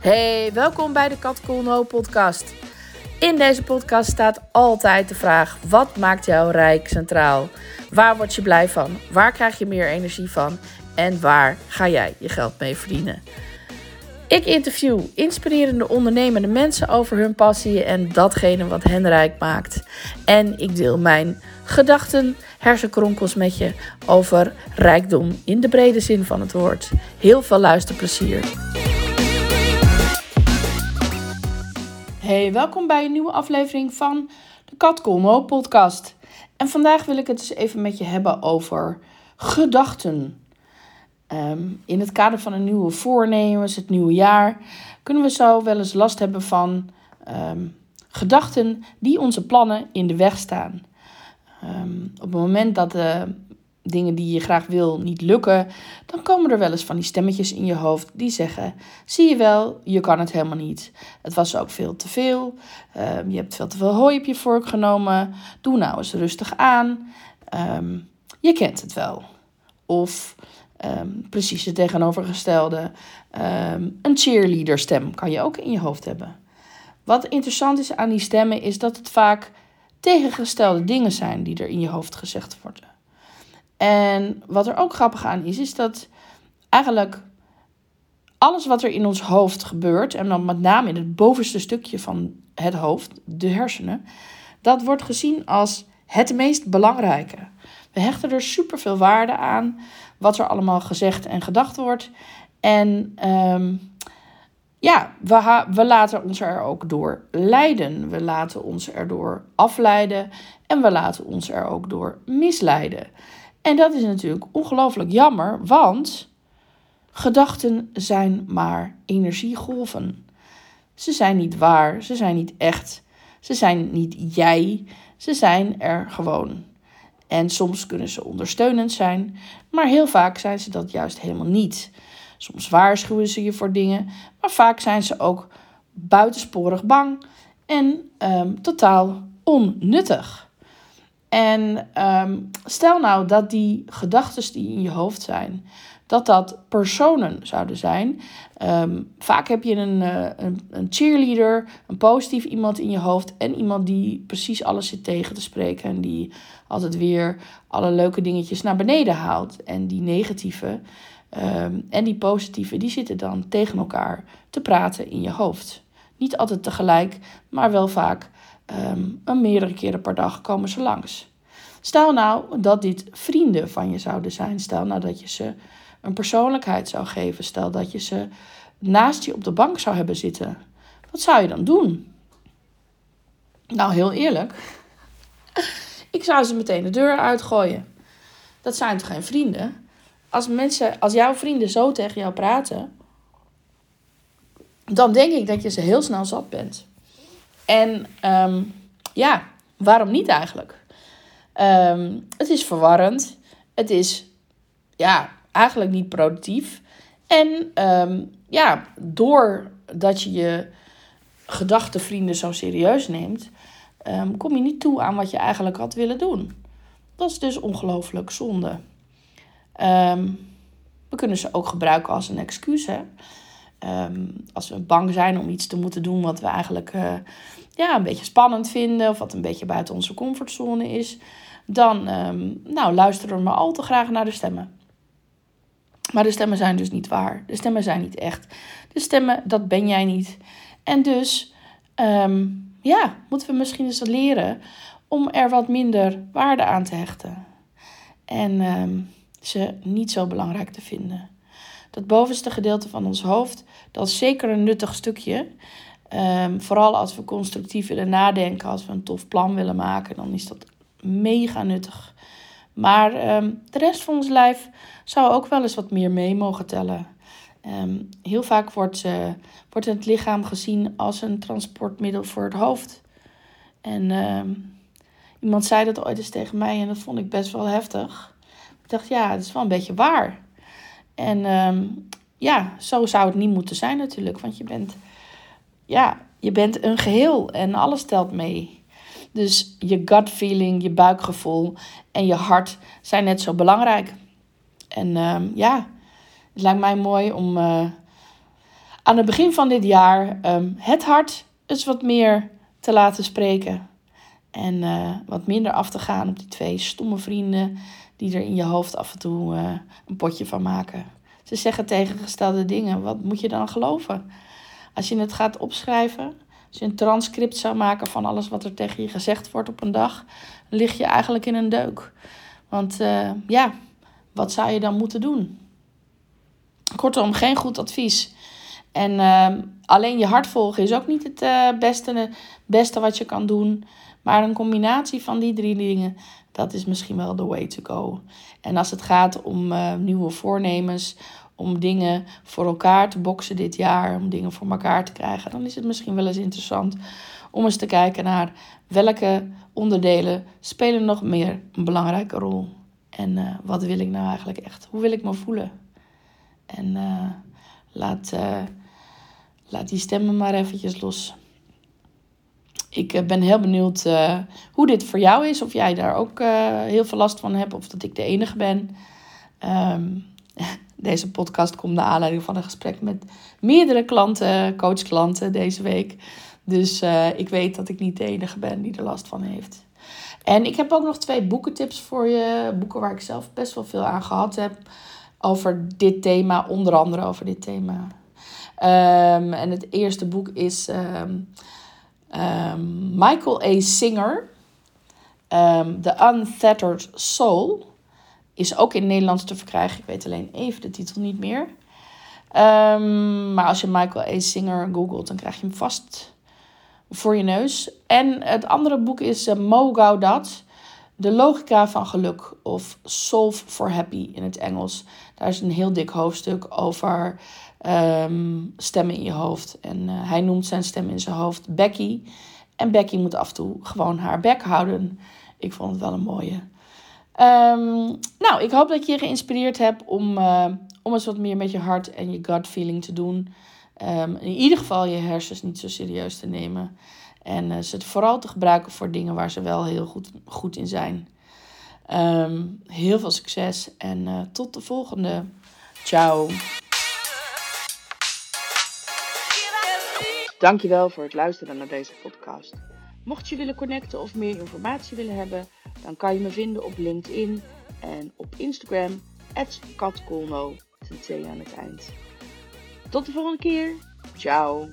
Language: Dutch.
Hey, welkom bij de Kat podcast. In deze podcast staat altijd de vraag: wat maakt jou rijk centraal? Waar word je blij van? Waar krijg je meer energie van? En waar ga jij je geld mee verdienen? Ik interview inspirerende ondernemende mensen over hun passie en datgene wat hen rijk maakt. En ik deel mijn gedachten, hersenkronkels met je over rijkdom in de brede zin van het woord. Heel veel luisterplezier. Hey, welkom bij een nieuwe aflevering van de Kat Colmo podcast. En vandaag wil ik het eens even met je hebben over gedachten. Ehm, in het kader van een nieuwe voornemens, het nieuwe jaar, kunnen we zo wel eens last hebben van ehm, gedachten die onze plannen in de weg staan. Ehm, op het moment dat de dingen die je graag wil niet lukken, dan komen er wel eens van die stemmetjes in je hoofd die zeggen: Zie je wel, je kan het helemaal niet. Het was ook veel te veel. je hebt veel te veel hooi op je vork genomen. Doe nou eens rustig aan. je kent het wel. Of Um, precies het tegenovergestelde. Een cheerleaderstem kan je ook in je hoofd hebben. Wat interessant is aan die stemmen is dat het vaak tegengestelde dingen zijn die er in je hoofd gezegd worden. En wat er ook grappig aan is, is dat eigenlijk alles wat er in ons hoofd gebeurt, en dan met name in het bovenste stukje van het hoofd, de hersenen, dat wordt gezien als het meest belangrijke. We hechten er superveel waarde aan wat er allemaal gezegd en gedacht wordt. En ehm, ja, we, we laten ons er ook door leiden. We laten ons erdoor afleiden en we laten ons er ook door misleiden. En dat is natuurlijk ongelooflijk jammer, want gedachten zijn maar energiegolven. Ze zijn niet waar, ze zijn niet echt, ze zijn niet jij, ze zijn er gewoon. En soms kunnen ze ondersteunend zijn, maar heel vaak zijn ze dat juist helemaal niet. Soms waarschuwen ze je voor dingen, maar vaak zijn ze ook buitensporig bang en ehm, totaal onnuttig. En ehm, stel nou dat die gedachten die in je hoofd zijn, dat dat personen zouden zijn. Ehm, vaak heb je een, uh, een, een, cheerleader, een positief iemand in je hoofd en iemand die precies alles zit tegen te spreken en die altijd weer alle leuke dingetjes naar beneden haalt. En die negatieve ehm, en die positieve, die zitten dan tegen elkaar te praten in je hoofd. Niet altijd tegelijk, maar wel vaak um, een meerdere keren per dag komen ze langs. Stel nou dat dit vrienden van je zouden zijn. Stel nou dat je ze een persoonlijkheid zou geven. Stel dat je ze naast je op de bank zou hebben zitten. Wat zou je dan doen? Nou, heel eerlijk. Ik zou ze meteen de deur uitgooien. Dat zijn toch geen vrienden? Als, mensen, als jouw vrienden zo tegen jou praten, dan denk ik dat je ze heel snel zat bent. En ehm, ja, waarom niet eigenlijk? Ehm, het is verwarrend. Het is ja, eigenlijk niet productief. En um, ja, doordat je je gedachtenvrienden zo serieus neemt, kom je niet toe aan wat je eigenlijk had willen doen. Dat is dus ongelooflijk zonde. We kunnen ze ook gebruiken als een excuus. Hè? Als we bang zijn om iets te moeten doen wat we eigenlijk uh, ja, een beetje spannend vinden, of wat een beetje buiten onze comfortzone is, dan nou, luisteren we maar al te graag naar de stemmen. Maar de stemmen zijn dus niet waar. De stemmen zijn niet echt. De stemmen, dat ben jij niet. En dus, ehm, ja, moeten we misschien eens leren om er wat minder waarde aan te hechten. En ehm, ze niet zo belangrijk te vinden. Dat bovenste gedeelte van ons hoofd, dat is zeker een nuttig stukje. Ehm, vooral als we constructief willen nadenken, als we een tof plan willen maken, dan is dat mega nuttig. Maar ehm, de rest van ons lijf zou ook wel eens wat meer mee mogen tellen. Ehm, heel vaak wordt, wordt het lichaam gezien als een transportmiddel voor het hoofd. En iemand zei dat ooit eens tegen mij en dat vond ik best wel heftig. Ik dacht, ja, het is wel een beetje waar. En ja, zo zou het niet moeten zijn natuurlijk. Want je bent, ja, je bent een geheel en alles telt mee. Dus je gut feeling, je buikgevoel en je hart zijn net zo belangrijk. En ehm, ja, het lijkt mij mooi om uh, aan het begin van dit jaar um, het hart eens wat meer te laten spreken. En uh, wat minder af te gaan op die twee stomme vrienden die er in je hoofd af en toe uh, een potje van maken. Ze zeggen tegengestelde dingen. Wat moet je dan geloven? Als je het gaat opschrijven, als je een transcript zou maken van alles wat er tegen je gezegd wordt op een dag, lig je eigenlijk in een deuk. Want uh, ja, wat zou je dan moeten doen? Kortom, geen goed advies. En uh, alleen je hart volgen is ook niet het uh, beste, beste wat je kan doen. Maar een combinatie van die drie dingen, dat is misschien wel the way to go. En als het gaat om uh, nieuwe voornemens, om dingen voor elkaar te boksen dit jaar, om dingen voor elkaar te krijgen, dan is het misschien wel eens interessant om eens te kijken naar welke onderdelen spelen nog meer een belangrijke rol. En uh, wat wil ik nou eigenlijk echt? Hoe wil ik me voelen? En uh, laat, laat die stemmen maar eventjes los. Ik ben heel benieuwd hoe dit voor jou is. Of jij daar ook heel veel last van hebt. Of dat ik de enige ben. Um, deze podcast komt naar aanleiding van een gesprek met meerdere klanten, coachklanten deze week. Dus ik weet dat ik niet de enige ben die er last van heeft. En ik heb ook nog twee boekentips voor je. Boeken waar ik zelf best wel veel aan gehad heb. Over dit thema, onder andere over dit thema. Um, en het eerste boek is um, um, Michael A. Singer. The Unfettered Soul. Is ook in Nederlands te verkrijgen. Ik weet alleen even de titel niet meer. maar als je Michael A. Singer googelt, dan krijg je hem vast voor je neus. En het andere boek is uh, Mo De logica van geluk of Solve for Happy in het Engels. Daar is een heel dik hoofdstuk over um, stemmen in je hoofd. En uh, hij noemt zijn stem in zijn hoofd Becky. En Becky moet af en toe gewoon haar bek houden. Ik vond het wel een mooie. Um, nou, ik hoop dat je je geïnspireerd hebt om, uh, om eens wat meer met je hart en je gut feeling te doen. Um, in ieder geval je hersens niet zo serieus te nemen. En uh, ze vooral te gebruiken voor dingen waar ze wel heel goed, goed in zijn. Um, heel veel succes en uh, tot de volgende. Ciao. Dankjewel voor het luisteren naar deze podcast. Mocht je willen connecten of meer informatie willen hebben, dan kan je me vinden op LinkedIn en op Instagram, katkolno, ten aan het eind. Tot de volgende keer. Ciao.